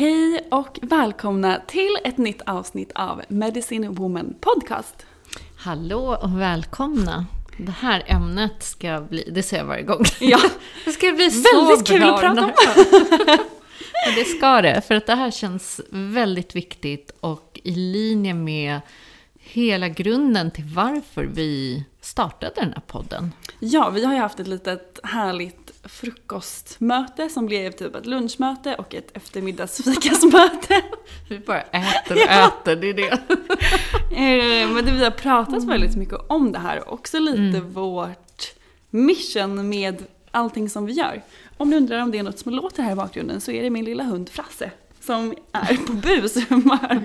Hej och välkomna till ett nytt avsnitt av Medicine Woman Podcast. Hallå och välkomna! Det här ämnet ska bli, det säger jag varje gång. Ja. Det ska bli så Väldigt kul bra att prata om. Ja, det ska det, för att det här känns väldigt viktigt och i linje med hela grunden till varför vi startade den här podden. Ja, vi har ju haft ett litet härligt frukostmöte som blev typ ett lunchmöte och ett eftermiddagsfikasmöte. Vi bara äter och äter, det är det. Eh, Men det, vi har pratat väldigt mycket om det här och också lite vårt mission med allting som vi gör. Om du undrar om det är något som låter här i bakgrunden så är det min lilla hund Frasse som är på bushumör.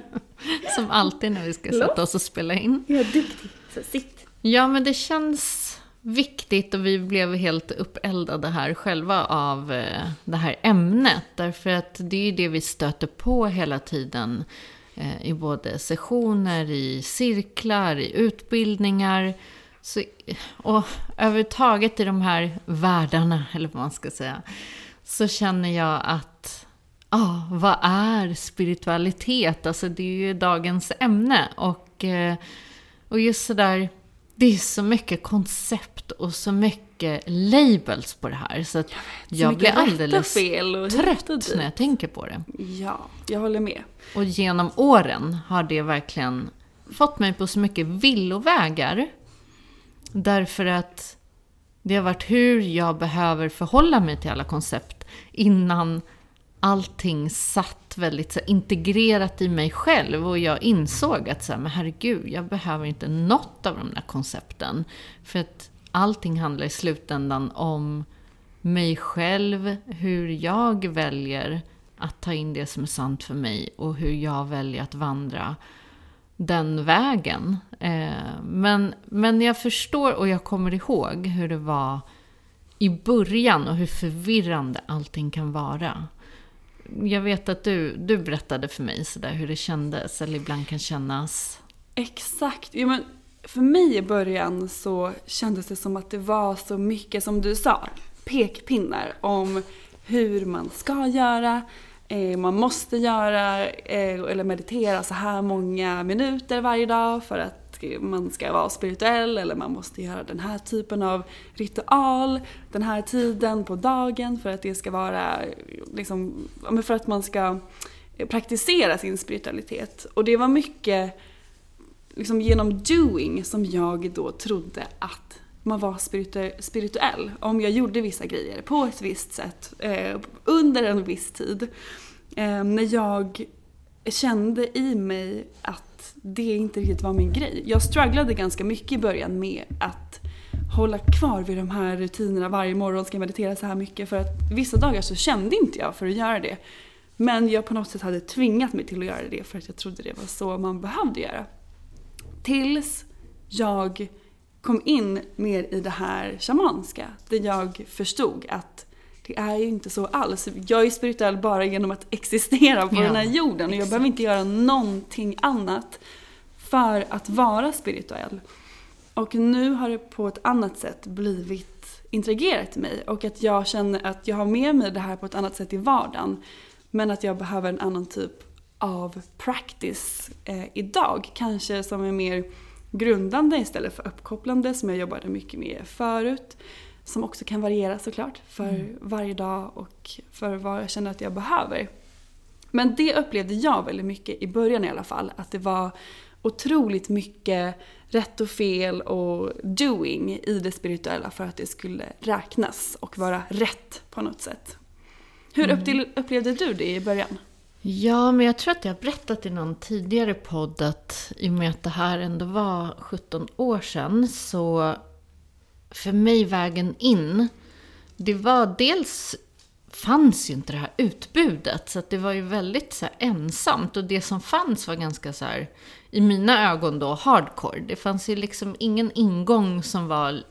Som alltid när vi ska sätta oss och spela in. Är duktig, så sitt. Ja, men det känns viktigt och vi blev helt uppeldade här själva av eh, det här ämnet. Därför att det är ju det vi stöter på hela tiden eh, i både sessioner, i cirklar, i utbildningar. Så, och överhuvudtaget i de här världarna, eller vad man ska säga, så känner jag att Ja, vad är spiritualitet? Alltså det är ju dagens ämne. Och, eh, och just sådär, det är så mycket koncept och så mycket labels på det här. Så att jag, mycket blir och alldeles fel och och trött dit. när jag tänker på det. Ja, jag håller med. Och genom åren har det verkligen fått mig på så mycket villovägar. Därför att det har varit hur jag behöver förhålla mig till alla koncept innan allting satt väldigt så, integrerat i mig själv och jag insåg att så här, men herregud, jag behöver inte något av de där koncepten. För att allting handlar i slutändan om mig själv, hur jag väljer att ta in det som är sant för mig och hur jag väljer att vandra den vägen. Eh, men, men jag förstår och jag kommer ihåg hur det var i början och hur förvirrande allting kan vara. Jag vet att du, du berättade för mig sådär hur det kändes, eller ibland kan kännas. Exakt. Ja, men för mig i början så kändes det som att det var så mycket som du sa, pekpinnar om hur man ska göra, eh, man måste göra eh, eller meditera så här många minuter varje dag för att man ska vara spirituell eller man måste göra den här typen av ritual den här tiden på dagen för att det ska vara liksom, ja, men för att man ska praktisera sin spiritualitet. Och det var mycket liksom genom doing som jag då trodde att man var spiritu- spirituell. Om jag gjorde vissa grejer på ett visst sätt eh, under en viss tid. Eh, när jag kände i mig att det inte riktigt var min grej. Jag strugglade ganska mycket i början med att hålla kvar vid de här rutinerna. Varje morgon ska jag meditera så här mycket. För att vissa dagar så kände inte jag för att göra det. Men jag på något sätt hade tvingat mig till att göra det för att jag trodde det var så man behövde göra. Tills jag kom in mer i det här shamanska. Där jag förstod att det är ju inte så alls. Jag är spirituell bara genom att existera på Ja, den här jorden. Och jag exakt. behöver inte göra någonting annat för att vara spirituell. Och nu har det på ett annat sätt blivit integrerat i mig. Och att jag känner att jag har med mig det här på ett annat sätt i vardagen. Men att jag behöver en annan typ av practice eh, idag. Kanske som är mer grundande istället för uppkopplande som jag jobbade mycket med förut. Som också kan variera såklart för varje dag och för vad jag känner att jag behöver. Men det upplevde jag väldigt mycket i början i alla fall. Att det var otroligt mycket rätt och fel och doing i det spirituella för att det skulle räknas och vara rätt på något sätt. Hur upple- upplevde du det i början? Ja, men jag tror att jag har berättat i någon tidigare podd att i och med att det här ändå var 17 år sedan så för mig vägen in, det var dels fanns ju inte det här utbudet så att det var ju väldigt så ensamt och det som fanns var ganska så här i mina ögon då hardcore. Det fanns ju liksom ingen ingång som var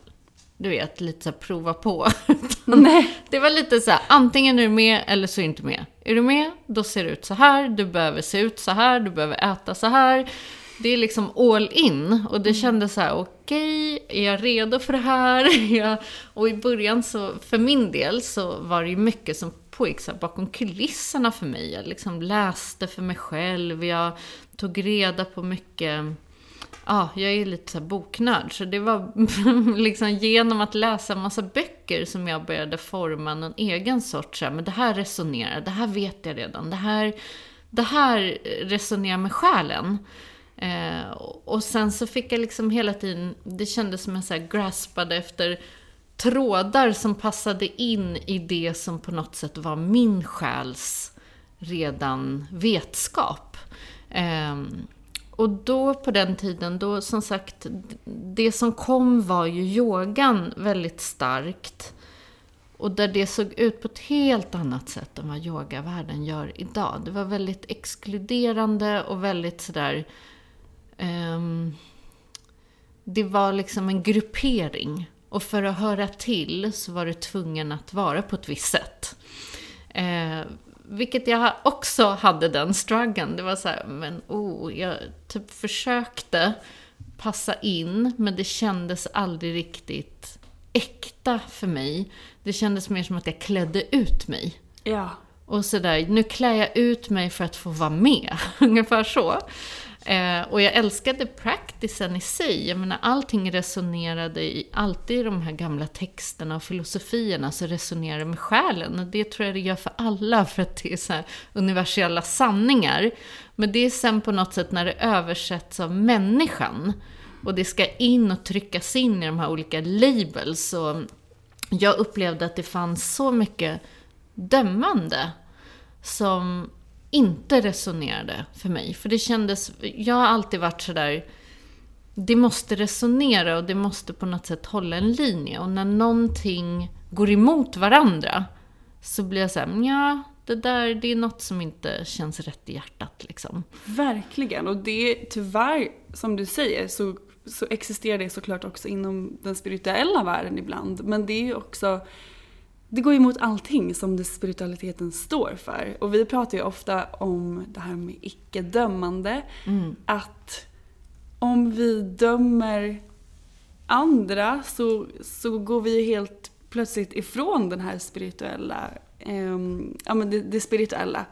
du vet, lite så här prova på. Nej. Det var lite så här, antingen är du med eller så är du inte med. Är du med, då ser det ut så här, du behöver se ut så här, du behöver äta så här. Det är liksom all in. Och det kändes så här, okej, är jag redo för det här? Och i början så, för min del, så var det ju mycket som pågick så bakom kulisserna för mig. Jag liksom läste för mig själv, jag tog reda på mycket Ja, jag är lite så boknörd, så det var liksom genom att läsa en massa böcker som jag började forma någon egen sorts, så här, men det här resonerar, det här vet jag redan, det här, det här resonerar med själen. Eh, och sen så fick jag liksom hela tiden, det kändes som jag så här graspade efter trådar som passade in i det som på något sätt var min själs redan vetskap. Eh, och då på den tiden, då som sagt, det som kom var ju yogan väldigt starkt. Och där det såg ut på ett helt annat sätt än vad yogavärlden gör idag. Det var väldigt exkluderande och väldigt sådär ehm, det var liksom en gruppering. Och för att höra till så var du tvungen att vara på ett visst sätt. Eh, vilket jag också hade den struggeln. Det var så här, men oh, jag typ försökte passa in, men det kändes aldrig riktigt äkta för mig. Det kändes mer som att jag klädde ut mig. Ja. Och sådär, nu klär jag ut mig för att få vara med. Ungefär så. Eh, och jag älskade practicen i sig. Jag menar, allting resonerade i, alltid i de här gamla texterna och filosofierna så resonerade det med själen. Och det tror jag det gör för alla, för att det är så här universella sanningar. Men det är sen på något sätt när det översätts av människan och det ska in och tryckas in i de här olika labels. Och jag upplevde att det fanns så mycket dömande som inte resonerade för mig. För det kändes, jag har alltid varit sådär, det måste resonera och det måste på något sätt hålla en linje. Och när någonting går emot varandra så blir jag såhär, ja, det där, det är något som inte känns rätt i hjärtat liksom. Verkligen. Och det tyvärr, som du säger, så, så existerar det såklart också inom den spirituella världen ibland. Men det är ju också, det går ju emot allting som det spiritualiteten står för. Och vi pratar ju ofta om det här med icke-dömande. Att om vi dömer andra så, så går vi ju helt plötsligt ifrån den här spirituella ehm, ja, men det, det spirituella.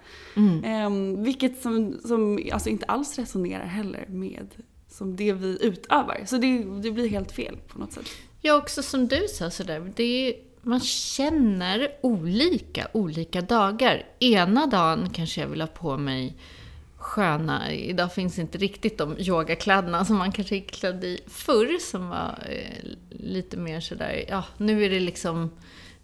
Ehm, vilket som, som alltså inte alls resonerar heller med som det vi utövar. Så det, det blir helt fel på något sätt. Ja, också som du sa sådär, det är, man känner olika olika dagar. Ena dagen kanske jag vill ha på mig sköna, idag finns inte riktigt de yogakläderna som man kanske gick klädd i förr, som var eh, lite mer sådär, ja, nu är det liksom,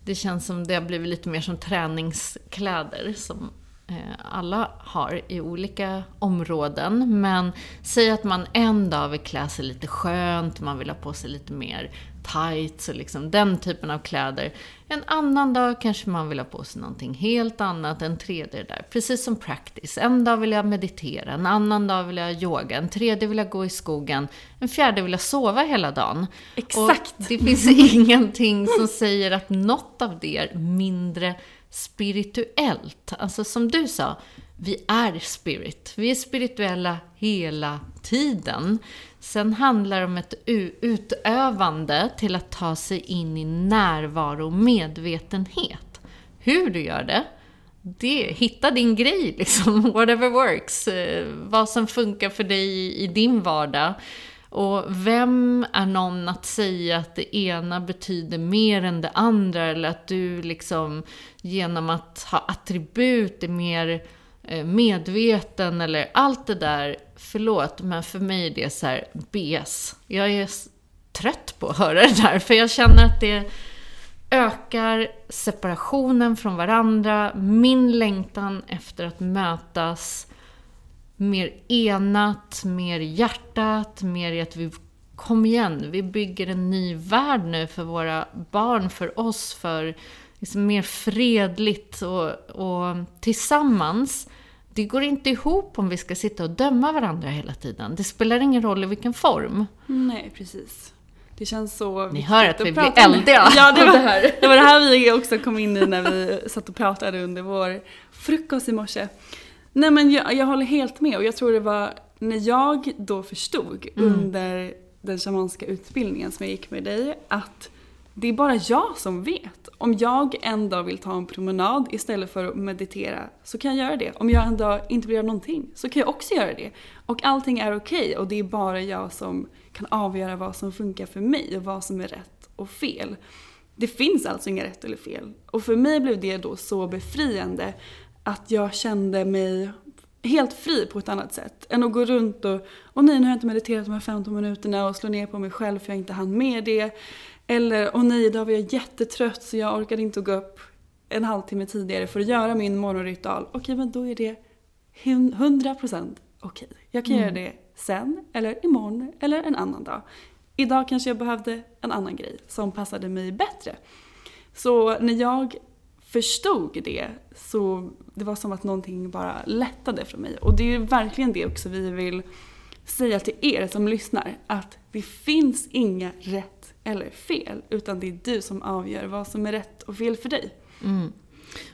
det känns som det har blivit lite mer som träningskläder som eh, alla har i olika områden. Men säg att man en dag vill klä sig lite skönt, man vill ha på sig lite mer tights och liksom den typen av kläder. En annan dag kanske man vill ha på sig någonting helt annat, en tredje där. Precis som practice. En dag vill jag meditera, en annan dag vill jag yoga, en tredje vill jag gå i skogen, en fjärde vill jag sova hela dagen. Exakt! Och det finns ingenting som säger att något av det är mindre spirituellt. Alltså som du sa, vi är spirit. Vi är spirituella hela tiden. Sen handlar det om ett utövande till att ta sig in i närvaro och medvetenhet. Hur du gör det, det, hitta din grej liksom, whatever works. Eh, vad som funkar för dig i din vardag. Och vem är någon att säga att det ena betyder mer än det andra eller att du liksom genom att ha attribut är mer eh, Eh, medveten eller allt det där. Förlåt, men för mig är det så här BS. Jag är trött på att höra det där, för jag känner att det ökar separationen från varandra, min längtan efter att mötas mer enat, mer hjärtat, mer i att vi kom igen, vi bygger en ny värld nu för våra barn, för oss, för liksom mer fredligt och, och tillsammans. Det går inte ihop om vi ska sitta och döma varandra hela tiden. Det spelar ingen roll i vilken form. Nej, precis. Det känns så Ni hör att vi blir eldiga Ja, det var, det, här. det var det här vi också kom in i när vi satt och pratade under vår frukost i morse. Nej men jag, jag håller helt med och jag tror det var när jag då förstod mm. under den shamanska utbildningen som jag gick med dig att det är bara jag som vet. Om jag en dag vill ta en promenad istället för att meditera så kan jag göra det. Om jag en dag inte vill göra någonting så kan jag också göra det. Och allting är okej okay, och det är bara jag som kan avgöra vad som funkar för mig och vad som är rätt och fel. Det finns alltså inga rätt eller fel. Och för mig blev det då så befriande att jag kände mig helt fri på ett annat sätt. Än att gå runt och, åh nej nu har jag inte mediterat de här 15 minuterna och slå ner på mig själv för jag inte hann med det. Eller, åh nej idag var jag jättetrött så jag orkade inte gå upp en halvtimme tidigare för att göra min morgonritual. Okej men då är det 100% okej. Jag kan mm. göra det sen, eller imorgon, eller en annan dag. Idag kanske jag behövde en annan grej som passade mig bättre. Så när jag förstod det så det var som att någonting bara lättade för mig. Och det är ju verkligen det också vi vill säga till er som lyssnar. Att det finns inga rätt eller fel. Utan det är du som avgör vad som är rätt och fel för dig. Mm.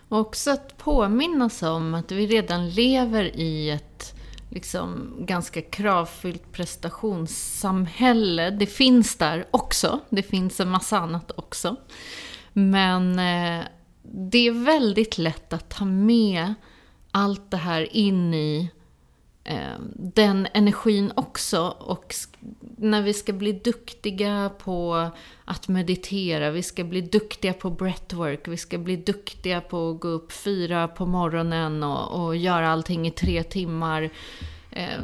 Och också att påminnas om att vi redan lever i ett liksom ganska kravfyllt prestationssamhälle. Det finns där också. Det finns en massa annat också. Men eh, det är väldigt lätt att ta med allt det här in i Eh, den energin också. Och när vi ska bli duktiga på att meditera, vi ska bli duktiga på breathwork, vi ska bli duktiga på att gå upp fyra på morgonen och, och göra allting i tre timmar. Eh,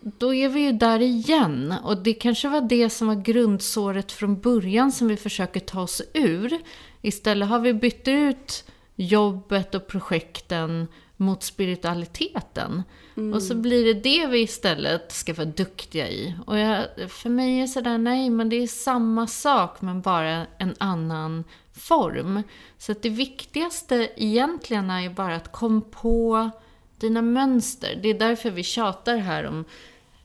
då är vi ju där igen. Och det kanske var det som var grundsåret från början som vi försöker ta oss ur. Istället har vi bytt ut jobbet och projekten mot spiritualiteten. Mm. Och så blir det det vi istället ska vara duktiga i. Och jag, för mig är det sådär, nej men det är samma sak men bara en annan form. Så att det viktigaste egentligen är ju bara att komma på dina mönster. Det är därför vi tjatar här om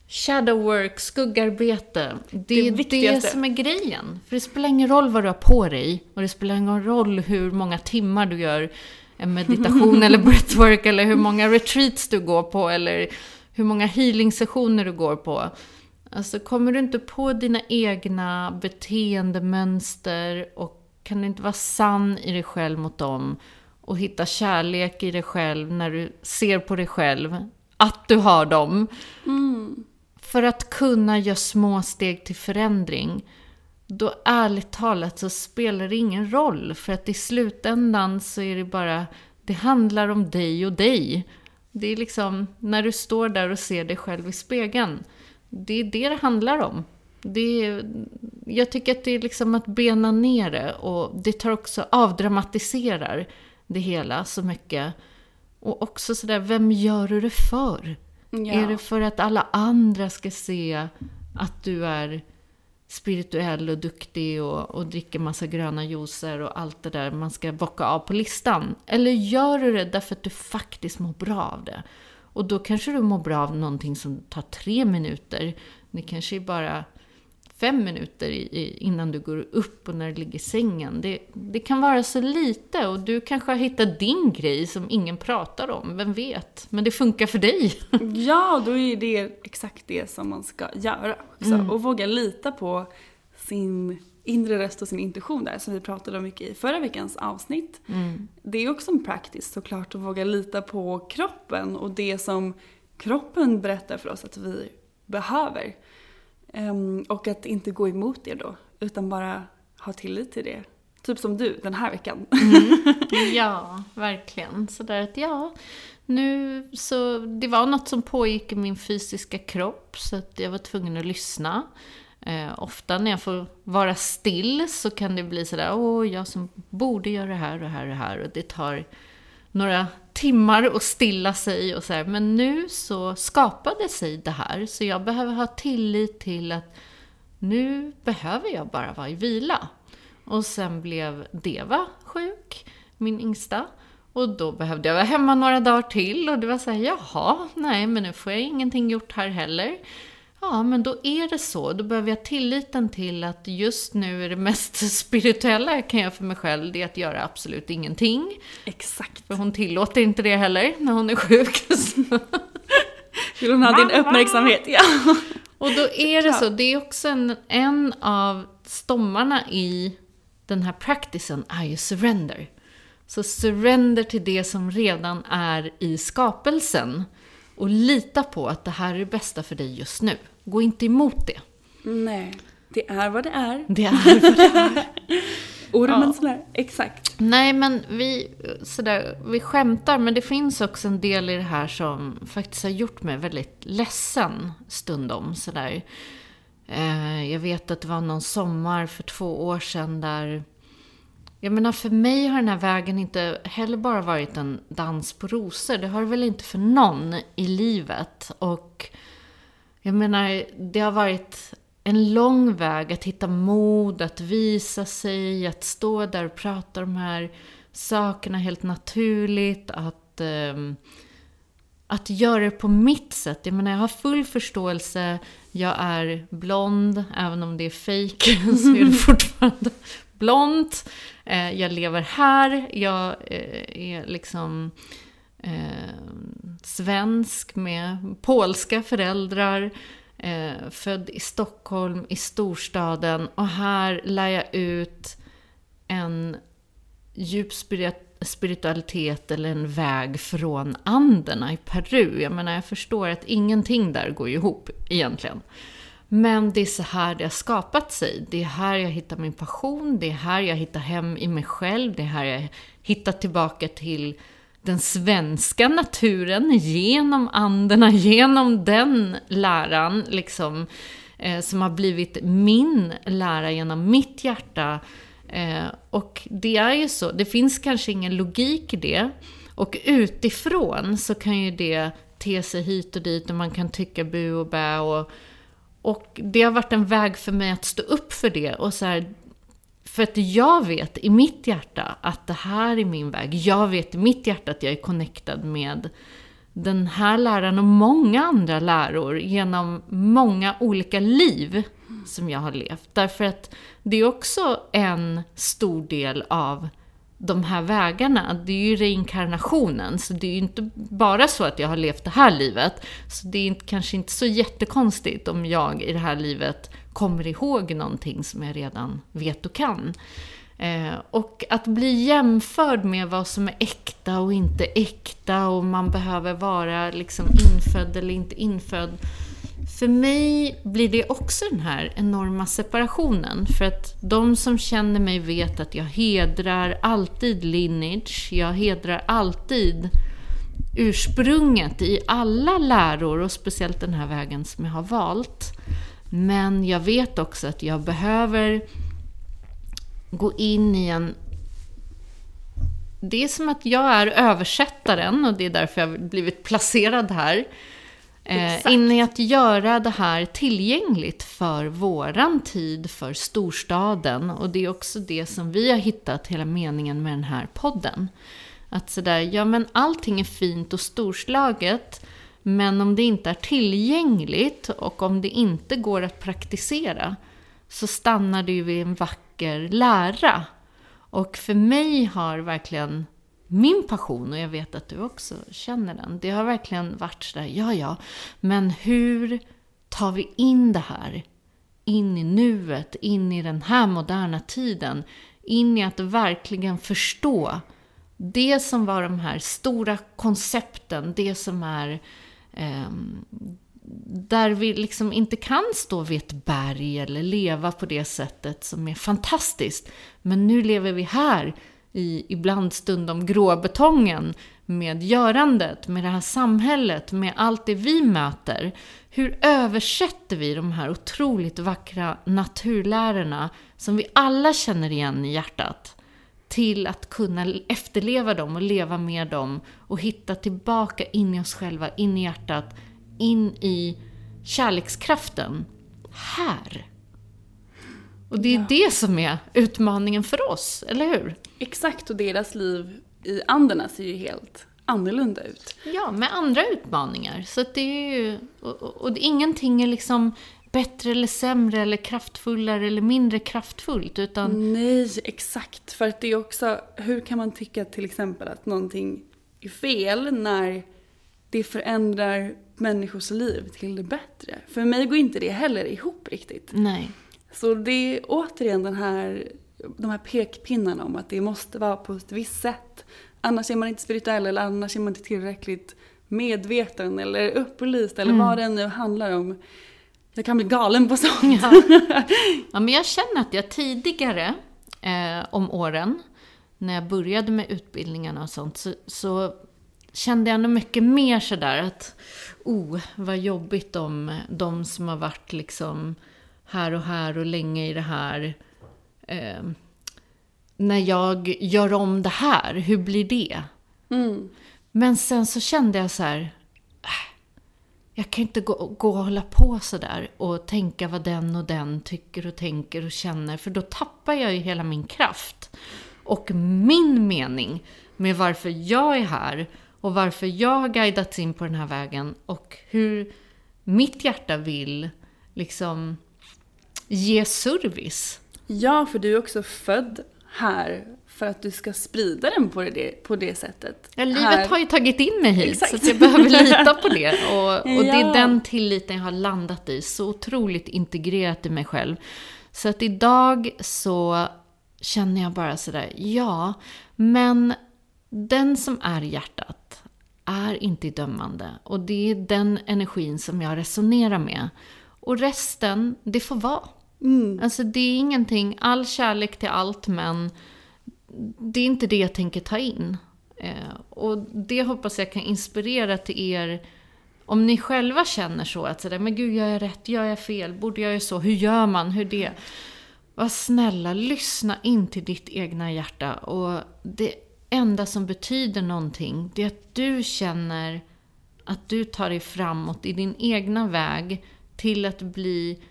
Shadow work, skuggarbete. Det är det, det som är grejen. För det spelar ingen roll vad du har på dig. Och det spelar ingen roll hur många timmar du gör en meditation eller breathwork. Eller hur många retreats du går på. Eller hur många healing-sessioner du går på. Alltså kommer du inte på dina egna beteendemönster och kan du inte vara sann i dig själv mot dem och hitta kärlek i dig själv när du ser på dig själv, att du har dem. Mm. För att kunna göra små steg till förändring, då ärligt talat så spelar det ingen roll. För att i slutändan så är det bara, det handlar om dig och dig. Det är liksom när du står där och ser dig själv i spegeln. Det är det det handlar om. Det är, jag tycker att det är liksom att bena ner det och det tar också avdramatiserar det hela så mycket. Och också sådär, vem gör du det för? Ja. Är det för att alla andra ska se att du är spirituell och duktig och, och dricker massa gröna juicer och allt det där man ska bocka av på listan? Eller gör du det därför att du faktiskt mår bra av det? Och då kanske du mår bra av någonting som tar tre minuter. Det kanske är bara fem minuter innan du går upp och när du ligger i sängen. Det, det kan vara så lite och du kanske har hittat din grej som ingen pratar om, vem vet? Men det funkar för dig. Ja, då är det exakt det som man ska göra också. Och våga lita på sin inre röst och sin intuition där, som vi pratade om mycket i förra veckans avsnitt. Det är också en practice såklart att våga lita på kroppen och det som kroppen berättar för oss att vi behöver. Um, och att inte gå emot det då, utan bara ha tillit till det. Typ som du den här veckan. Mm. Ja, verkligen. Sådär att ja, nu så, det var något som pågick i min fysiska kropp så att jag var tvungen att lyssna. Eh, ofta när jag får vara still så kan det bli sådär, åh, jag som borde göra det här och det här och det här och det tar några timmar och stilla sig och så här. Men nu så skapade sig det här så jag behöver ha tillit till att nu behöver jag bara vara i vila. Och sen blev Deva sjuk, min yngsta. Och då behövde jag vara hemma några dagar till och det var så här, jaha, nej men nu får jag ingenting gjort här heller. Ja, men då är det så. Då behöver jag tilliten till att just nu är det mest spirituella jag kan göra för mig själv, det är att göra absolut ingenting. Exakt. För hon tillåter inte det heller när hon är sjuk. Vill hon ha din uppmärksamhet? Ja. Och då är det så, det är också en, en av stommarna i den här practicen är ju surrender. Så surrender till det som redan är i skapelsen. Och lita på att det här är det bästa för dig just nu. Gå inte emot det. Nej, det är vad det är. Det är vad det är. Ormens lär. Exakt. Nej, men vi, sådär, vi skämtar, men det finns också en del i det här som faktiskt har gjort mig väldigt ledsen stundom. Sådär. Eh, jag vet att det var någon sommar för två år sedan där... Jag menar, för mig har den här vägen inte heller bara varit en dans på rosor. Det har det väl inte för någon i livet. Och jag menar, det har varit en lång väg att hitta mod, att visa sig, att stå där och prata om de här sakerna helt naturligt, att, ehm, att göra det på mitt sätt. Jag menar, jag har full förståelse, jag är blond, även om det är fejk så är det fortfarande blont. Eh, jag lever här, jag eh, är liksom eh, svensk med polska föräldrar. Eh, född i Stockholm, i storstaden. Och här lär jag ut en djup spirit- spiritualitet eller en väg från anderna i Peru. Jag menar, jag förstår att ingenting där går ihop egentligen. Men det är så här det har skapat sig. Det är här jag hittar min passion, det är här jag hittar hem i mig själv, det är här jag hittar tillbaka till den svenska naturen genom anderna, genom den läran liksom, eh, som har blivit min lära genom mitt hjärta. Eh, och det är ju så, det finns kanske ingen logik i det. Och utifrån så kan ju det te sig hit och dit och man kan tycka bu och bä och, och det har varit en väg för mig att stå upp för det och så här, för att jag vet i mitt hjärta att det här är min väg. Jag vet i mitt hjärta att jag är connectad med den här läran och många andra läror genom många olika liv som jag har levt. Därför att det är också en stor del av de här vägarna, det är ju reinkarnationen. Så det är ju inte bara så att jag har levt det här livet. Så det är kanske inte så jättekonstigt om jag i det här livet kommer ihåg någonting som jag redan vet och kan. Eh, och att bli jämförd med vad som är äkta och inte äkta och man behöver vara liksom infödd eller inte infödd. För mig blir det också den här enorma separationen. För att de som känner mig vet att jag hedrar alltid lineage. Jag hedrar alltid ursprunget i alla läror och speciellt den här vägen som jag har valt. Men jag vet också att jag behöver gå in i en... Det är som att jag är översättaren och det är därför jag har blivit placerad här. Eh, in i att göra det här tillgängligt för våran tid, för storstaden. Och det är också det som vi har hittat hela meningen med den här podden. Att sådär, ja men allting är fint och storslaget. Men om det inte är tillgängligt och om det inte går att praktisera så stannar det ju vid en vacker lära. Och för mig har verkligen min passion, och jag vet att du också känner den, det har verkligen varit sådär, ja ja, men hur tar vi in det här? In i nuet, in i den här moderna tiden, in i att verkligen förstå det som var de här stora koncepten, det som är eh, där vi liksom inte kan stå vid ett berg eller leva på det sättet som är fantastiskt. Men nu lever vi här i ibland stundom gråbetongen med görandet, med det här samhället, med allt det vi möter. Hur översätter vi de här otroligt vackra naturlärorna som vi alla känner igen i hjärtat till att kunna efterleva dem och leva med dem och hitta tillbaka in i oss själva, in i hjärtat, in i kärlekskraften här. Och det är ja. det som är utmaningen för oss, eller hur? Exakt, och deras liv i anderna ser ju helt annorlunda ut. Ja, med andra utmaningar. Så det är ju, och, och, och ingenting är liksom bättre eller sämre eller kraftfullare eller mindre kraftfullt. Utan... Nej, exakt. För att det är också, hur kan man tycka till exempel att någonting är fel när det förändrar människors liv till det bättre? För mig går inte det heller ihop riktigt. Nej. Så det är återigen den här, de här pekpinnarna om att det måste vara på ett visst sätt. Annars är man inte spirituell eller annars är man inte tillräckligt medveten eller upplyst eller mm. vad det nu handlar om. Jag kan bli galen på sånt. Ja. ja, men jag känner att jag tidigare eh, om åren, när jag började med utbildningarna och sånt, så, så kände jag nog mycket mer sådär att, oh, vad jobbigt om de som har varit liksom här och här och länge i det här. Eh, när jag gör om det här, hur blir det? Mm. Men sen så kände jag så här, jag kan inte gå, gå och hålla på sådär och tänka vad den och den tycker och tänker och känner, för då tappar jag ju hela min kraft. Och min mening med varför jag är här och varför jag har guidats in på den här vägen och hur mitt hjärta vill liksom ge service. Ja, för du är också född här för att du ska sprida den på det, på det sättet. Ja, livet här. har ju tagit in mig hit, Exakt. så jag behöver lita på det. Och, och ja. det är den tilliten jag har landat i, så otroligt integrerat i mig själv. Så att idag så känner jag bara sådär, ja, men den som är hjärtat är inte dömande. Och det är den energin som jag resonerar med. Och resten, det får vara. Mm. Alltså det är ingenting, all kärlek till allt men det är inte det jag tänker ta in. Eh, och det hoppas jag kan inspirera till er om ni själva känner så, att sådär, men gud, gör jag rätt? Gör jag fel? Borde jag göra så? Hur gör man? Hur det? Var snälla, lyssna in till ditt egna hjärta. Och det enda som betyder någonting, det är att du känner att du tar dig framåt i din egna väg till att bli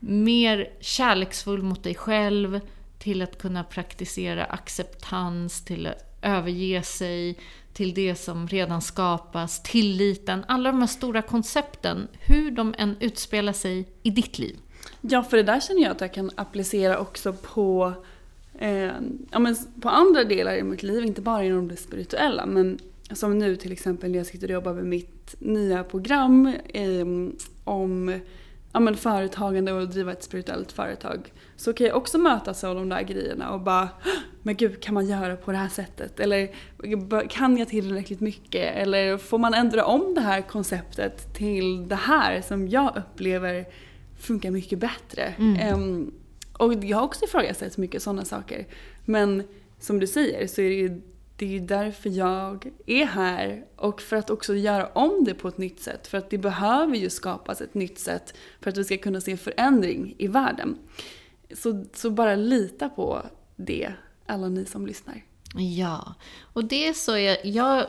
mer kärleksfull mot dig själv, till att kunna praktisera acceptans, till att överge sig, till det som redan skapas, tilliten, alla de här stora koncepten, hur de än utspelar sig i ditt liv. Ja, för det där känner jag att jag kan applicera också på, eh, ja, men på andra delar i mitt liv, inte bara inom det spirituella. Men som nu till exempel när jag sitter och jobbar med mitt nya program eh, om ja, men företagande och driva ett spirituellt företag så kan jag också mötas av de där grejerna och bara Men gud, kan man göra på det här sättet? Eller kan jag tillräckligt mycket? Eller får man ändra om det här konceptet till det här som jag upplever funkar mycket bättre? Mm. Um, och jag har också ifrågasatt mycket sådana saker. Men som du säger så är det ju det är ju därför jag är här och för att också göra om det på ett nytt sätt. För att det behöver ju skapas ett nytt sätt för att vi ska kunna se förändring i världen. Så, så bara lita på det, alla ni som lyssnar. Ja, och det är så jag, jag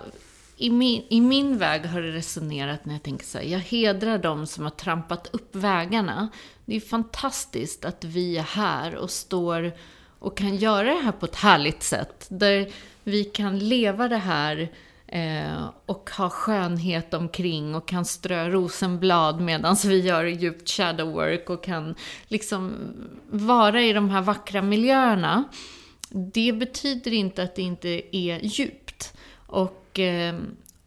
i, min, i min väg har det resonerat när jag tänker så här, jag hedrar de som har trampat upp vägarna. Det är fantastiskt att vi är här och står och kan göra det här på ett härligt sätt. Där vi kan leva det här eh, och ha skönhet omkring och kan strö rosenblad medan vi gör djupt shadow work och kan liksom vara i de här vackra miljöerna. Det betyder inte att det inte är djupt. Och, eh,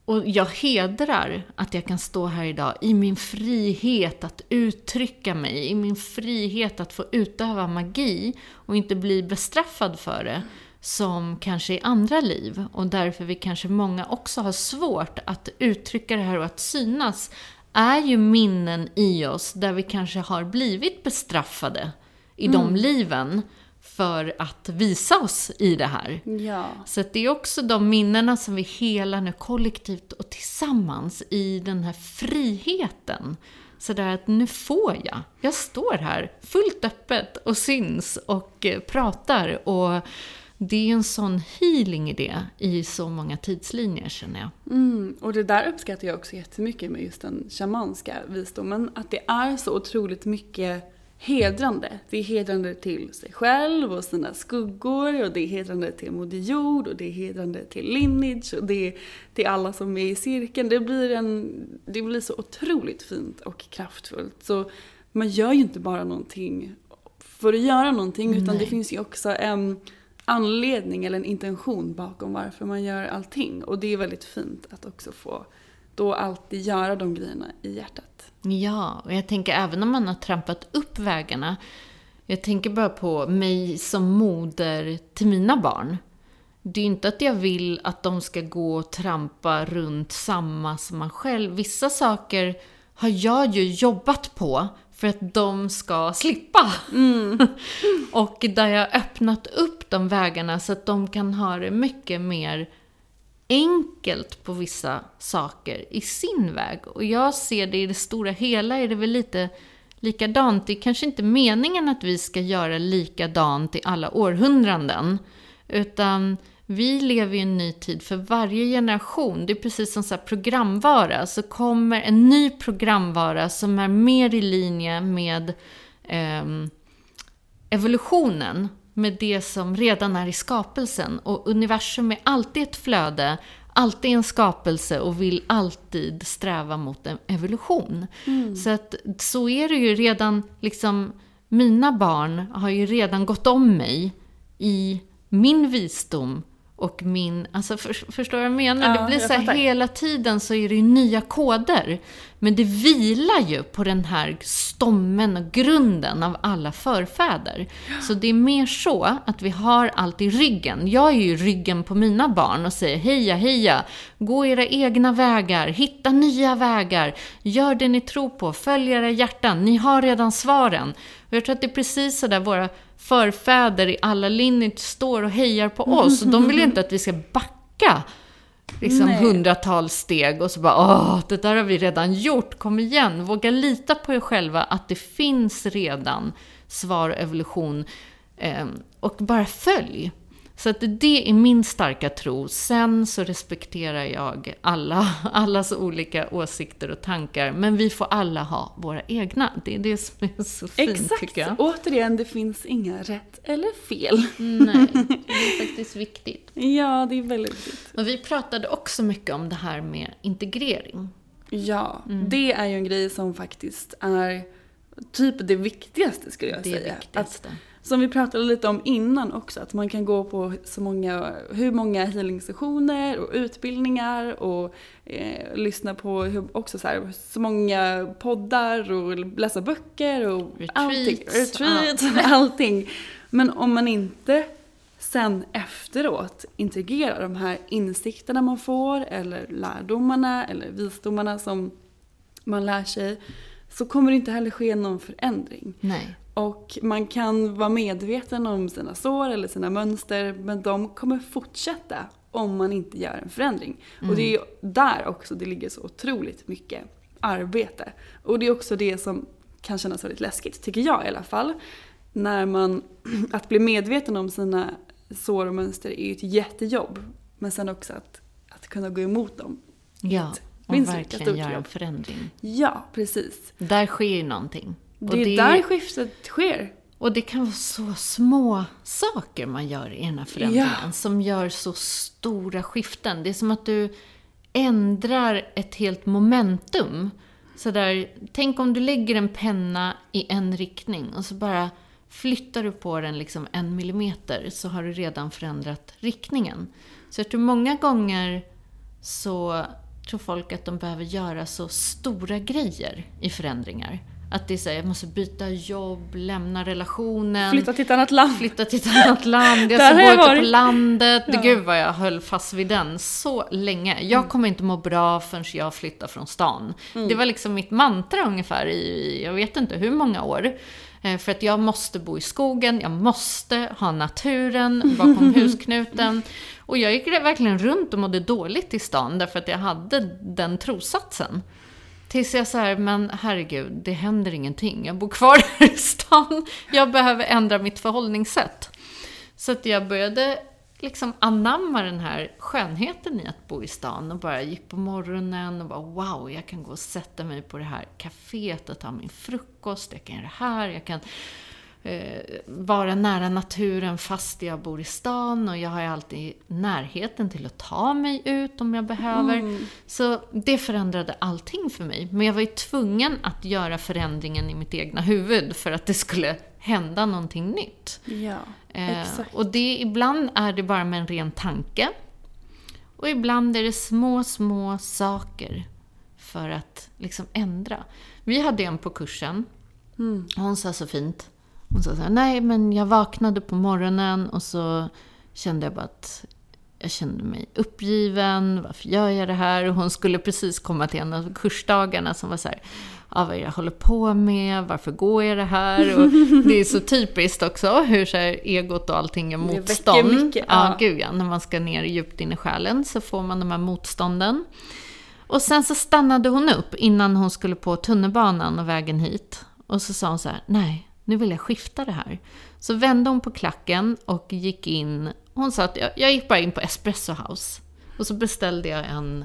och jag hedrar att jag kan stå här idag i min frihet att uttrycka mig, i min frihet att få utöva magi och inte bli bestraffad för det som kanske i andra liv och därför vi kanske många också har svårt att uttrycka det här och att synas är ju minnen i oss där vi kanske har blivit bestraffade i mm. de liven för att visa oss i det här. Ja. Så det är också de minnena som vi helar nu kollektivt och tillsammans i den här friheten. Så där att nu får jag. Jag står här fullt öppet och syns och eh, pratar och det är en sån healing i det i så många tidslinjer känner jag. Mm, och det där uppskattar jag också jättemycket med just den shamanska visdomen. Att det är så otroligt mycket hedrande. Det är hedrande till sig själv och sina skuggor och det är hedrande till Moder Jord och det är hedrande till lineage och det är till alla som är i cirkeln. Det blir, en, det blir så otroligt fint och kraftfullt. Så man gör ju inte bara någonting för att göra någonting utan Nej. det finns ju också en anledning eller en intention bakom varför man gör allting. Och det är väldigt fint att också få då alltid göra de grejerna i hjärtat. Ja, och jag tänker även om man har trampat upp vägarna. Jag tänker bara på mig som moder till mina barn. Det är inte att jag vill att de ska gå och trampa runt samma som man själv. Vissa saker har jag ju jobbat på för att de ska slippa. Mm. och där jag öppnat upp de vägarna så att de kan ha det mycket mer enkelt på vissa saker i sin väg. Och jag ser det i det stora hela är det väl lite likadant. Det är kanske inte meningen att vi ska göra likadant i alla århundraden. Utan vi lever i en ny tid för varje generation. Det är precis som så programvara. Så kommer en ny programvara som är mer i linje med eh, evolutionen. Med det som redan är i skapelsen. Och universum är alltid ett flöde. Alltid en skapelse och vill alltid sträva mot en evolution. Mm. Så att så är det ju redan, liksom, mina barn har ju redan gått om mig i min visdom och min, alltså för, förstår du vad jag menar? Ja, det blir så här, hela tiden så är det ju nya koder. Men det vilar ju på den här stommen och grunden av alla förfäder. Så det är mer så att vi har allt i ryggen. Jag är ju ryggen på mina barn och säger heja, heja, gå era egna vägar, hitta nya vägar, gör det ni tror på, följ era hjärtan, ni har redan svaren. Och jag tror att det är precis så där våra förfäder i alla lineage står och hejar på oss. Och de vill ju inte att vi ska backa liksom hundratals steg och så bara åh, det där har vi redan gjort, kom igen, våga lita på er själva att det finns redan svar och evolution eh, och bara följ. Så att det är min starka tro. Sen så respekterar jag alla, allas olika åsikter och tankar. Men vi får alla ha våra egna. Det är det som är så fint Exakt. tycker jag. Återigen, det finns inga rätt eller fel. Nej, det är faktiskt viktigt. Ja, det är väldigt viktigt. Och vi pratade också mycket om det här med integrering. Ja, mm. det är ju en grej som faktiskt är typ det viktigaste skulle jag det säga. Viktigaste. Att som vi pratade lite om innan också, att man kan gå på så många, hur många healing-sessioner och utbildningar och eh, lyssna på hur, också så, här, så många poddar och läsa böcker och Retreats, allting. Retreat, ja. allting. Men om man inte sen efteråt integrerar de här insikterna man får eller lärdomarna eller visdomarna som man lär sig så kommer det inte heller ske någon förändring. Nej. Och man kan vara medveten om sina sår eller sina mönster men de kommer fortsätta om man inte gör en förändring. Och det är ju där också det ligger så otroligt mycket arbete. Och det är också det som kan kännas väldigt läskigt, tycker jag i alla fall. När man, att bli medveten om sina sår och mönster är ju ett jättejobb. Men sen också att, att kunna gå emot dem. Ja, och verkligen göra en förändring. Ja, precis. Där sker ju någonting. Det är där skiftet sker. Och det kan vara så små saker man gör i här förändringen Ja. som gör så stora skiften. Det är som att du ändrar ett helt momentum. Så där, tänk om du lägger en penna i en riktning och så bara flyttar du på den liksom en millimeter så har du redan förändrat riktningen. Så jag tror många gånger så tror folk att de behöver göra så stora grejer i förändringar. Att det är så här, jag måste byta jobb, lämna relationen. Flytta till ett annat land. Flytta till ett annat land, jag ska bo jag ute på landet. Ja. Gud vad jag höll fast vid den så länge. Jag kommer inte må bra förrän jag flyttar från stan. Det var liksom mitt mantra ungefär i, jag vet inte hur många år. Eh, För att jag måste bo i skogen, jag måste ha naturen bakom husknuten. Och jag gick verkligen runt och mådde dåligt i stan därför att jag hade den trossatsen. Tills jag så här, men herregud, det händer ingenting. Jag bor kvar här i stan. Jag behöver ändra mitt förhållningssätt. Så att jag började liksom anamma den här skönheten i att bo i stan och bara gick på morgonen och bara wow, jag kan gå och sätta mig på det här kaféet och ta min frukost, jag kan göra det här, jag kan eh, vara nära naturen fast jag bor i stan och jag har ju alltid närheten till att ta mig ut om jag behöver. Så det förändrade allting för mig. Men jag var ju tvungen att göra förändringen i mitt egna huvud för att det skulle hända någonting nytt. Ja, Eh, och det, ibland är det bara med en ren tanke. Och ibland är det små, små saker för att liksom ändra. Vi hade en på kursen, Mm. och hon sa så fint. Hon sa så här, nej men jag vaknade på morgonen och så kände jag bara att jag kände mig uppgiven, varför gör jag det här? Och hon skulle precis komma till en av kursdagarna som var så här, ja, vad är det jag håller på med? Varför går jag det här? Och det är så typiskt också hur så här, egot och allting är motstånd. mycket, ja, ja. gud ja. När man ska ner djupt in i själen så får man de här motstånden. Och sen så stannade hon upp innan hon skulle på tunnelbanan och vägen hit. Och så sa hon så här, nej, nu vill jag skifta det här. Så vände hon på klacken och gick in. Hon sa att jag, jag gick bara in på Espresso House. Och så beställde jag en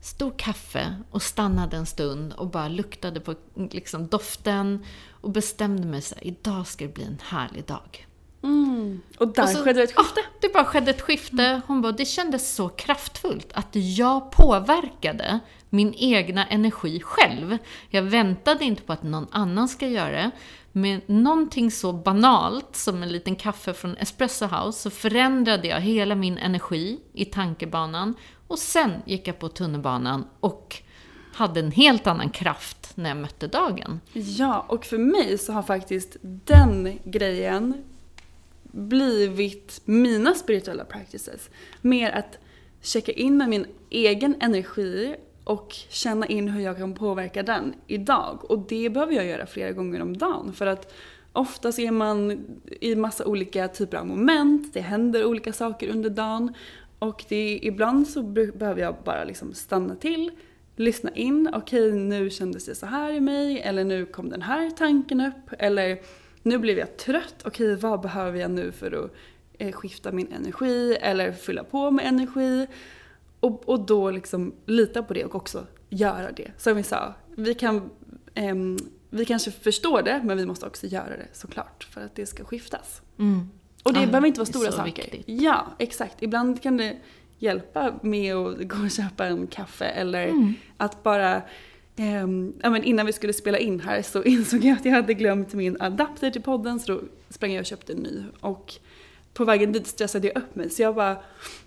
stor kaffe och stannade en stund och bara luktade på liksom, doften och bestämde mig så här, idag ska det bli en härlig dag. Mm. Och där Och så- skedde ett skifte. Ah, det bara skedde ett skifte. Hon bara, det kändes så kraftfullt att jag påverkade min egna energi själv. Jag väntade inte på att någon annan ska göra det. Med någonting så banalt som en liten kaffe från Espresso House så förändrade jag hela min energi i tankebanan. Och sen gick jag på tunnelbanan och hade en helt annan kraft när jag mötte dagen. Ja, och för mig så har faktiskt den grejen blivit mina spirituella practices. Mer att checka in med min egen energi och känna in hur jag kan påverka den idag. Och det behöver jag göra flera gånger om dagen för att oftast är man i massa olika typer av moment, det händer olika saker under dagen och det, ibland så behöver jag bara liksom stanna till, lyssna in, okej nu kändes det så här i mig eller nu kom den här tanken upp eller nu blev jag trött, okej vad behöver jag nu för att eh, skifta min energi eller fylla på med energi och, och då liksom lita på det och också göra det. Som vi sa, vi kan ehm, vi kanske förstår det men vi måste också göra det såklart för att det ska skiftas. Och det Ja, behöver inte vara stora saker. viktigt. Ja, exakt. Ibland kan det hjälpa med att gå och köpa en kaffe eller Mm. att bara ja, men innan vi skulle spela in här så insåg jag att jag hade glömt min adapter till podden så då sprang jag och köpte en ny. Och på vägen dit stressade jag upp mig så jag bara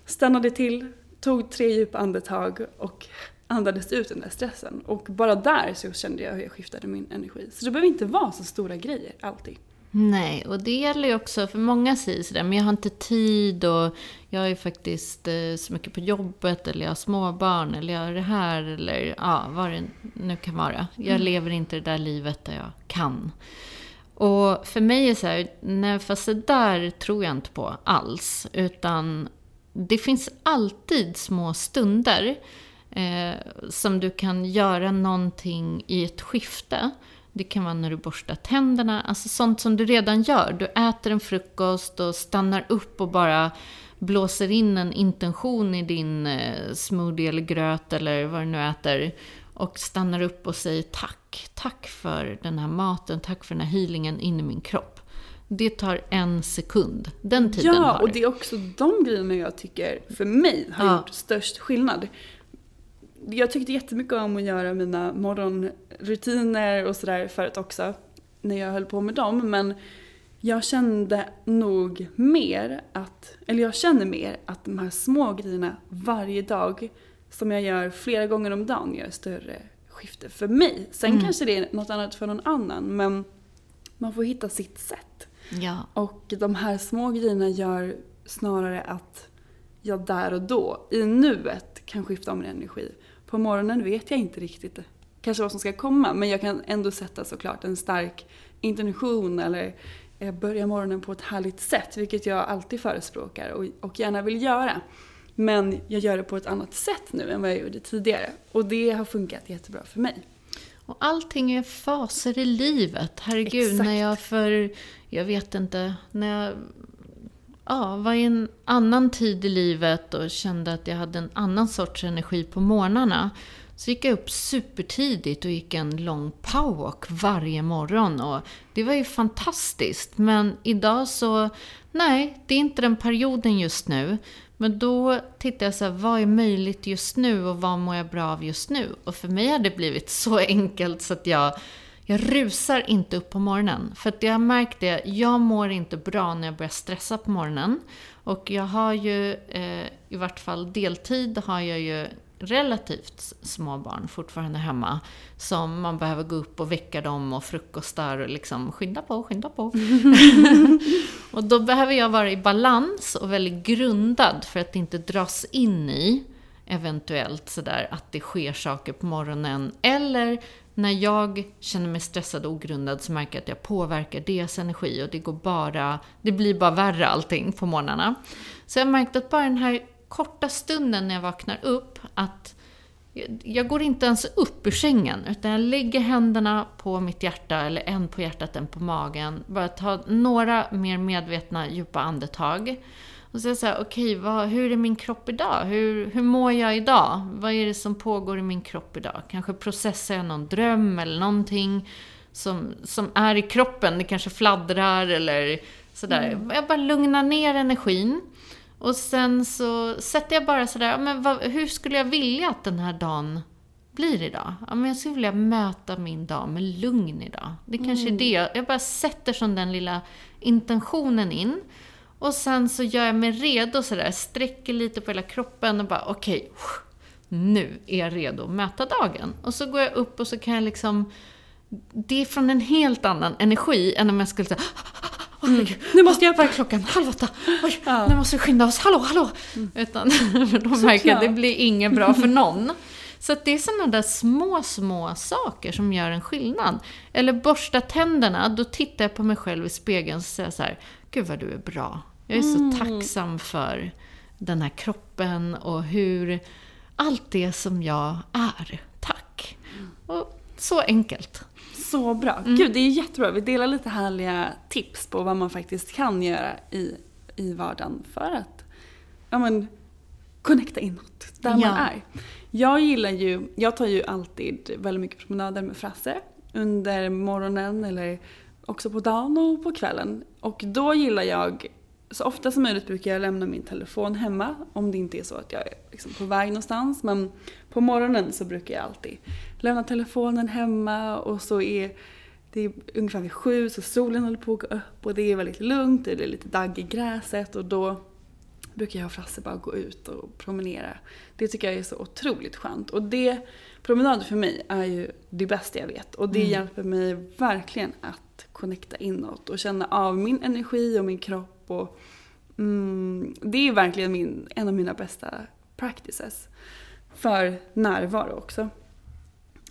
stannade till, tog tre djupa andetag och andades ut den där stressen. Och bara där så kände jag hur jag skiftade min energi. Så det behöver inte vara så stora grejer alltid. Nej, och det gäller ju också, för många säger sådär, men jag har inte tid och jag är faktiskt eh, så mycket på jobbet eller jag har småbarn eller jag har det här eller ja, vad det nu kan vara. Jag lever inte det där livet där jag kan. Och för mig är det så här, nej fast det där tror jag inte på alls. Utan det finns alltid små stunder eh, som du kan göra någonting i ett skifte. Det kan vara när du borstar tänderna, alltså sånt som du redan gör. Du äter en frukost och stannar upp och bara blåser in en intention i din eh, smoothie eller gröt eller vad du nu äter. Och stannar upp och säger tack. Tack för den här maten, tack för den här healingen in i min kropp. Det tar en sekund. Den tiden Ja, har och det är också de grejerna jag tycker, för mig, har Ja. gjort störst skillnad. Jag tyckte jättemycket om att göra mina morgonrutiner och sådär förut också, när jag höll på med dem. Men jag kände nog mer att, eller jag känner mer att de här små grejerna varje dag, som jag gör flera gånger om dagen, gör större skifte för mig. Sen kanske det är något annat för någon annan, men man får hitta sitt sätt. Ja. Och de här små grejerna gör snarare att jag där och då, i nuet, kan skifta om min energi. På morgonen vet jag inte riktigt kanske vad som ska komma, men jag kan ändå sätta såklart en stark intention eller eh, börja morgonen på ett härligt sätt, vilket jag alltid förespråkar och, och gärna vill göra. Men jag gör det på ett annat sätt nu än vad jag gjorde tidigare. Och det har funkat jättebra för mig. Och allting är faser i livet. Herregud, Exakt. när jag för, jag vet inte, när jag ja, var i en annan tid i livet och kände att jag hade en annan sorts energi på morgnarna. Så gick jag upp supertidigt och gick en lång powerwalk varje morgon. Och det var ju fantastiskt. Men idag så, nej, det är inte den perioden just nu. Men då tittar jag så här, vad är möjligt just nu och vad mår jag bra av just nu? Och för mig har det blivit så enkelt så att jag, jag rusar inte upp på morgonen. För att jag har märkt det, jag mår inte bra när jag börjar stressa på morgonen. Och jag har ju, eh, i vart fall deltid, har jag ju relativt små barn fortfarande hemma. Som man behöver gå upp och väcka dem och frukostar och liksom skynda på, skynda på. och då behöver jag vara i balans och väldigt grundad för att inte dras in i eventuellt sådär att det sker saker på morgonen. Eller när jag känner mig stressad och ogrundad så märker jag att jag påverkar deras energi och det går bara, det blir bara värre allting på morgnarna. Så jag har märkt att bara den här korta stunden när jag vaknar upp, att jag- går inte ens upp ur sängen, utan jag lägger händerna på mitt hjärta, eller en på hjärtat, en på magen. Bara ta några mer medvetna, djupa andetag. Och så här, okej, vad, hur är min kropp idag? Hur, hur mår jag idag? Vad är det som pågår i min kropp idag? Kanske processar jag någon dröm eller någonting som, som är i kroppen. Det kanske fladdrar eller sådär. Jag bara lugnar ner energin. Och sen så sätter jag bara sådär, men vad, hur skulle jag vilja att den här dagen blir idag? Ja, men jag skulle vilja möta min dag med lugn idag. Det kanske är det. Jag bara sätter som den lilla intentionen in. Och sen så gör jag mig redo sådär, sträcker lite på hela kroppen och bara okej, nu är jag redo att möta dagen. Och så går jag upp och så kan jag liksom, det är från en helt annan energi än om jag skulle säga Herregud, nu måste jag, vad är klockan? Halv åtta. Oj, nu måste vi skynda oss. Hallå, hallå! Utan, för då märker att det blir inget bra för någon. Så det är sådana där små, små saker som gör en skillnad. Eller borsta tänderna, då tittar jag på mig själv i spegeln och säger så här, Gud vad du är bra. Jag är så tacksam för den här kroppen och hur allt det som jag är. Tack. Och så enkelt. Så bra. Gud, det är jättebra. Vi delar lite härliga tips på vad man faktiskt kan göra i, i vardagen för att ja, men, connecta inåt där man Ja. är. Jag gillar ju, jag tar ju alltid väldigt mycket promenader med Frasse under morgonen eller också på dagen och på kvällen. Och då gillar jag, så ofta som möjligt brukar jag lämna min telefon hemma om det inte är så att jag är liksom på väg någonstans. Men på morgonen så brukar jag alltid lämna telefonen hemma och så är det är ungefär vid sju så solen håller på att gå upp och det är väldigt lugnt, det är lite dagg i gräset och då brukar jag och Frasse bara gå ut och promenera. Det tycker jag är så otroligt skönt. Och det, promenader för mig är ju det bästa jag vet. Och det hjälper mig verkligen att connecta inåt och känna av min energi och min kropp. Och, mm, det är verkligen min, en av mina bästa practices. För närvaro också.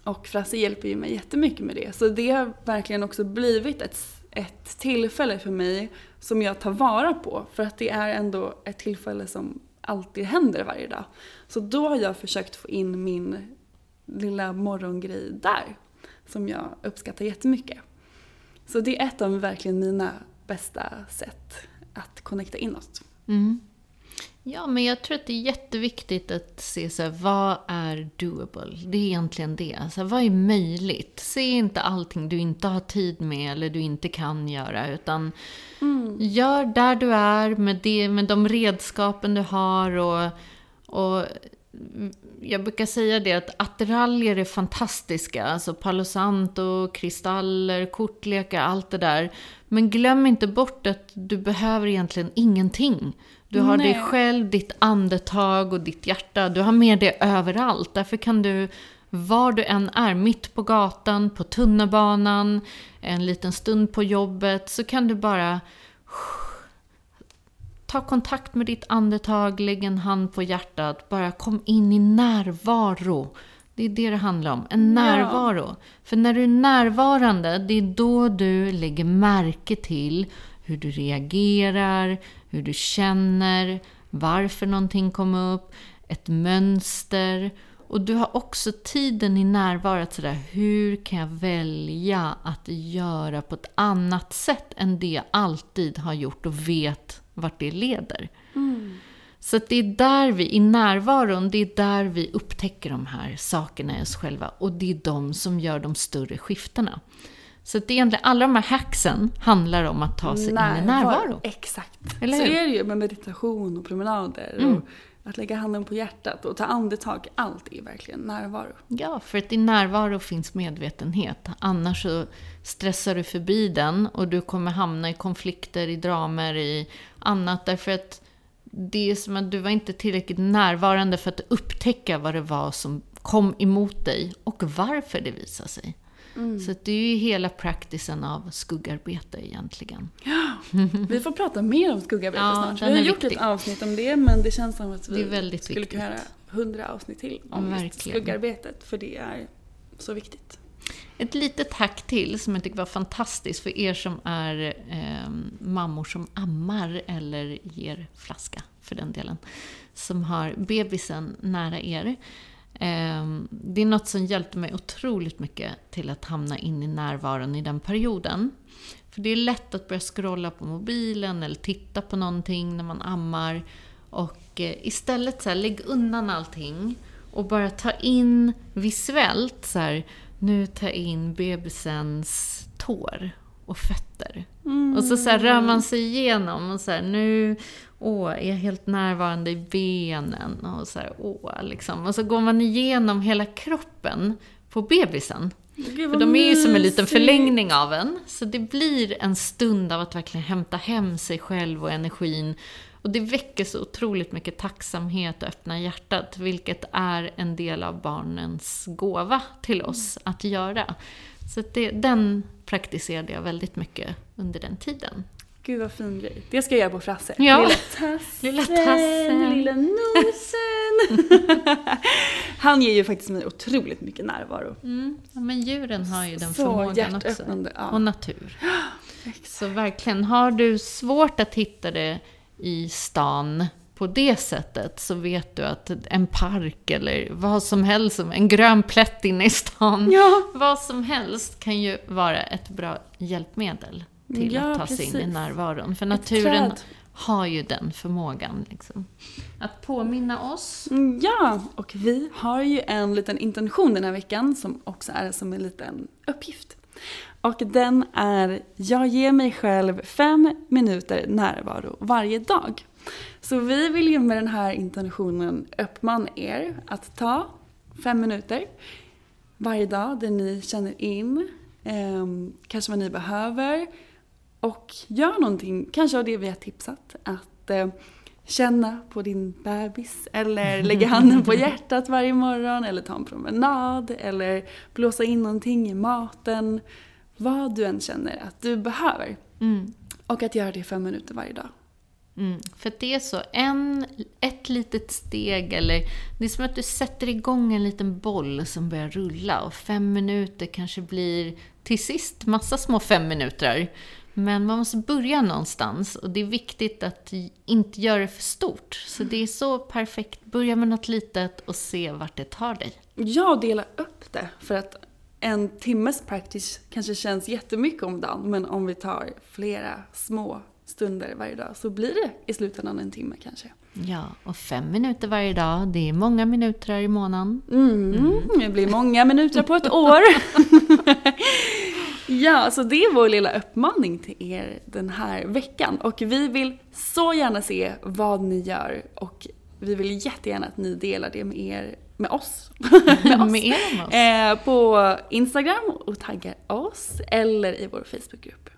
Och Frasse hjälper ju mig jättemycket med det. Så det har verkligen också blivit ett, ett tillfälle för mig som jag tar vara på. För att det är ändå ett tillfälle som alltid händer varje dag. Så då har jag försökt få in min lilla morgongrej där. Som jag uppskattar jättemycket. Så det är ett av verkligen mina bästa sätt att connecta inåt. Mm. Ja, men jag tror att det är jätteviktigt att se så här, vad är doable? Det är egentligen det. Alltså, vad är möjligt? Se inte allting du inte har tid med eller du inte kan göra. Utan mm. gör där du är med, det, med de redskapen du har. Och, och jag brukar säga det att attiraljer är fantastiska. Alltså Palo Santo, kristaller, kortlekar, allt det där. Men glöm inte bort att du behöver egentligen ingenting. Du har Nej. dig själv, ditt andetag och ditt hjärta. Du har med det överallt. Därför kan du, var du än är, mitt på gatan, på tunnelbanan, en liten stund på jobbet, så kan du bara ta kontakt med ditt andetag, lägg en hand på hjärtat, bara kom in i närvaro. Det är det det handlar om, en närvaro. Ja. För när du är närvarande, det är då du lägger märke till hur du reagerar, hur du känner, varför någonting kom upp, ett mönster. Och du har också tiden i närvaro att sådär, hur kan jag välja att göra på ett annat sätt än det jag alltid har gjort och vet vart det leder. Mm. Så det är där vi, i närvaron, det är där vi upptäcker de här sakerna i oss själva. Och det är de som gör de större skiftena. Så det är egentligen, alla de här hacksen handlar om att ta sig närvaro. in i närvaro. Exakt. Eller så är det ju med meditation och promenader. Mm. Och att lägga handen på hjärtat och ta andetag. Allt är verkligen närvaro. Ja, för att i närvaro finns medvetenhet. Annars så stressar du förbi den och du kommer hamna i konflikter, i dramer, i annat. Därför att det är som att du var inte tillräckligt närvarande för att upptäcka vad det var som kom emot dig och varför det visade sig. Mm. Så det är ju hela praktisen av skuggarbete egentligen. Ja, vi får prata mer om skuggarbete ja, snart. Vi har gjort viktig. ett avsnitt om det, men det känns som att vi skulle viktigt. kunna göra hundra avsnitt till om ja, skuggarbetet. För det är så viktigt. Ett litet hack till som jag tycker var fantastiskt för er som är eh, mammor som ammar eller ger flaska för den delen. Som har bebisen nära er. Ehm, det är något som hjälpte mig otroligt mycket till att hamna in i närvaron i den perioden. För det är lätt att börja scrolla på mobilen eller titta på någonting när man ammar. Och eh, istället så här, lägg undan allting och bara ta in visuellt så här, nu jag in bebisens tår och fötter. Mm. Och så, så här, rör man sig igenom och så här, nu åh, är jag helt närvarande i benen och så här, åh, liksom. Och så går man igenom hela kroppen på bebisen. Gud, För de är ju som en liten förlängning av en. Så det blir en stund av att verkligen hämta hem sig själv och energin. Och det väcker så otroligt mycket tacksamhet och öppna hjärtat, vilket är en del av barnens gåva till oss att göra. Så det, den praktiserade jag väldigt mycket under den tiden. Gud vad fin grej. Det ska jag göra på Frasse. Ja. Lilla tassen, lilla, tassen. lilla nosen. Han ger ju faktiskt mig otroligt mycket närvaro. Mm. Ja, men djuren har ju den Så förmågan också. Ja. Och natur. Så verkligen, har du svårt att hitta det i stan på det sättet så vet du att en park eller vad som helst, en grön plätt inne i stan, ja. vad som helst kan ju vara ett bra hjälpmedel till ja, att ta precis. sig in i närvaron. För naturen har ju den förmågan. Liksom. Att påminna oss. Mm, ja, och vi har ju en liten intention den här veckan som också är som en liten uppgift. Och den är, jag ger mig själv fem minuter närvaro varje dag. Så vi vill ju med den här intentionen uppmana er att ta fem minuter varje dag där ni känner in eh, kanske vad ni behöver och gör någonting, kanske av det vi har tipsat. Att eh, känna på din bebis eller lägga handen på hjärtat varje morgon eller ta en promenad eller blåsa in någonting i maten. Vad du än känner att du behöver. Mm. Och att göra det fem minuter varje dag. Mm, för det är så, en, ett litet steg eller det är som att du sätter igång en liten boll som börjar rulla och fem minuter kanske blir till sist massa små fem minuter. Men man måste börja någonstans och det är viktigt att inte göra det för stort. Så det är så perfekt. Börja med något litet och se vart det tar dig. Jag delar upp det för att en timmes practice kanske känns jättemycket om dagen men om vi tar flera små stunder varje dag så blir det i slutändan en timme kanske. Ja, och fem minuter varje dag, det är många minuter i månaden. Mm, mm. Det blir många minuter på ett år. ja, så det är vår lilla uppmaning till er den här veckan. Och vi vill så gärna se vad ni gör och vi vill jättegärna att ni delar det med er med oss. med oss. med oss. Eh, på Instagram och taggar oss eller i vår Facebookgrupp.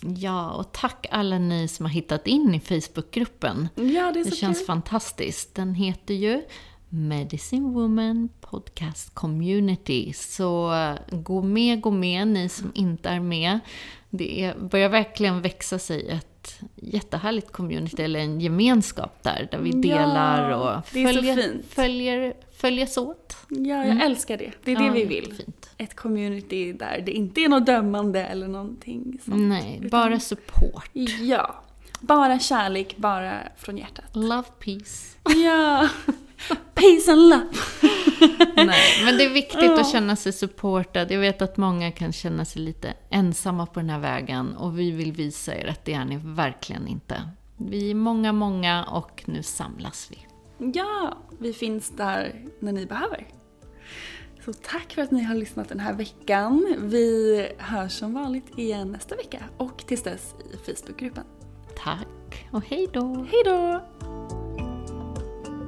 Ja, och tack alla ni som har hittat in i Facebookgruppen. Ja, det är så Det känns kul. fantastiskt. Den heter ju Medicine Woman Podcast Community. Så eh, gå med, gå med, ni som inte är med. Det är, börjar verkligen växa sig ett jättehärligt community, eller en gemenskap där, där vi delar Ja, och så följer, följer, följes åt. Ja, jag älskar det. Det är det Ja, vi vill. jättefint. Ett community där det inte är något dömande eller någonting sånt. Nej, Utan- bara support. Ja. Bara kärlek, bara från hjärtat. Love, peace. Ja. Peace and love. Nej, men det är viktigt att känna sig supportad. Jag vet att många kan känna sig lite ensamma på den här vägen och vi vill visa er att det är ni verkligen inte. Vi är många, många och nu samlas vi. Ja, vi finns där när ni behöver. Så tack för att ni har lyssnat den här veckan. Vi hörs som vanligt igen nästa vecka och tills dess i Facebookgruppen. Tack och hej då! Hej då!